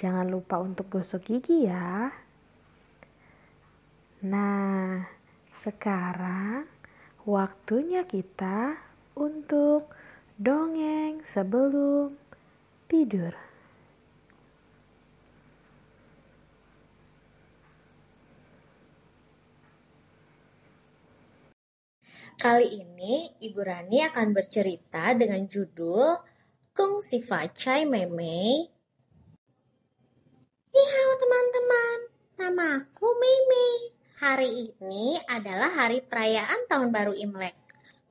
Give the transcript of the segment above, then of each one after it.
Jangan lupa untuk gosok gigi ya. Nah, sekarang waktunya kita untuk dongeng sebelum tidur. Kali ini Ibu Rani akan bercerita dengan judul Kung Si Facai Meme Halo teman-teman, nama aku Mimi. Hari ini adalah hari perayaan Tahun Baru Imlek.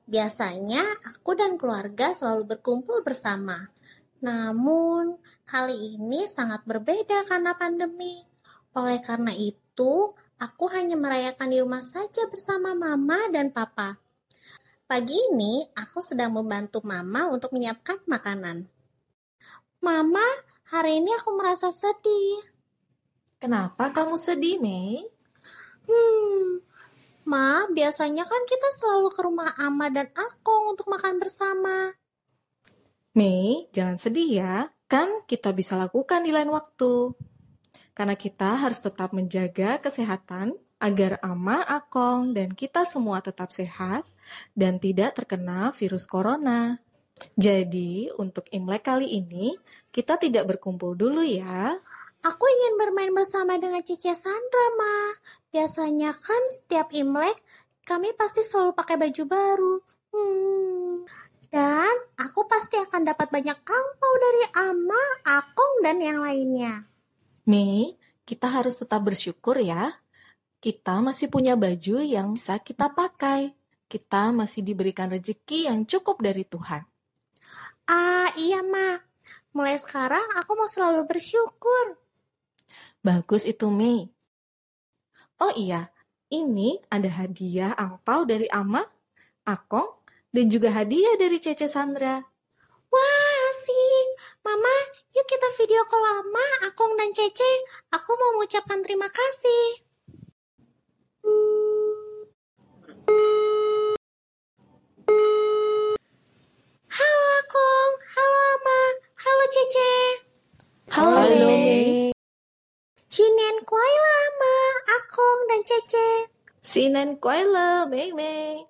Biasanya aku dan keluarga selalu berkumpul bersama. Namun, kali ini sangat berbeda karena pandemi. Oleh karena itu, aku hanya merayakan di rumah saja bersama mama dan papa. Pagi ini, aku sedang membantu mama untuk menyiapkan makanan. Mama, hari ini aku merasa sedih. Kenapa kamu sedih, Mei? Hmm, Ma, biasanya kan kita selalu ke rumah Ama dan Akong untuk makan bersama. Mei, jangan sedih ya. Kan kita bisa lakukan di lain waktu. Karena kita harus tetap menjaga kesehatan agar Ama, Akong, dan kita semua tetap sehat dan tidak terkena virus corona. Jadi, untuk Imlek kali ini, kita tidak berkumpul dulu ya. Aku ingin bermain bersama dengan Cici Sandra, Ma. Biasanya kan setiap Imlek kami pasti selalu pakai baju baru. Hmm. Dan aku pasti akan dapat banyak angpau dari Ama, Akong, dan yang lainnya. Mei, kita harus tetap bersyukur ya. Kita masih punya baju yang bisa kita pakai. Kita masih diberikan rezeki yang cukup dari Tuhan. Ah, iya, Ma. Mulai sekarang aku mau selalu bersyukur. Bagus itu, Mei. Oh iya, ini ada hadiah angpau dari Ama, Akong, dan juga hadiah dari Cece Sandra. Wah, asik. Mama, yuk kita video call Ama, Akong, dan Cece. Aku mau mengucapkan terima kasih. Halo Akong, halo Ama, halo Cece. Halo, Halo, Mei. Cinen kuai lama, Akong dan Cece. Sinen kuaile, Mei Mei.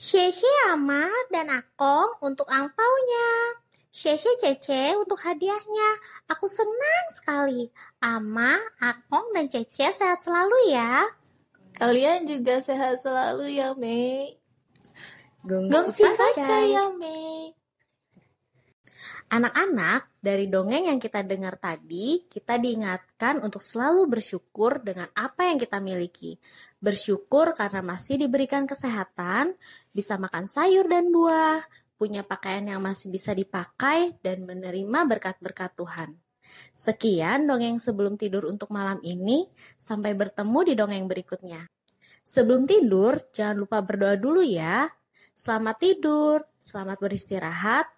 Sheshe Ama dan Akong untuk angpaunya. Sheshe Cece untuk hadiahnya. Aku senang sekali. Ama, Akong, dan Cece sehat selalu ya. Kalian juga sehat selalu ya, Mei. Gongsi facai. facai ya, Mei. Anak-anak, dari dongeng yang kita dengar tadi, kita diingatkan untuk selalu bersyukur dengan apa yang kita miliki. Bersyukur karena masih diberikan kesehatan, bisa makan sayur dan buah, punya pakaian yang masih bisa dipakai, dan menerima berkat-berkat Tuhan. Sekian dongeng sebelum tidur untuk malam ini. Sampai bertemu di dongeng berikutnya. Sebelum tidur, jangan lupa berdoa dulu ya. Selamat tidur, selamat beristirahat.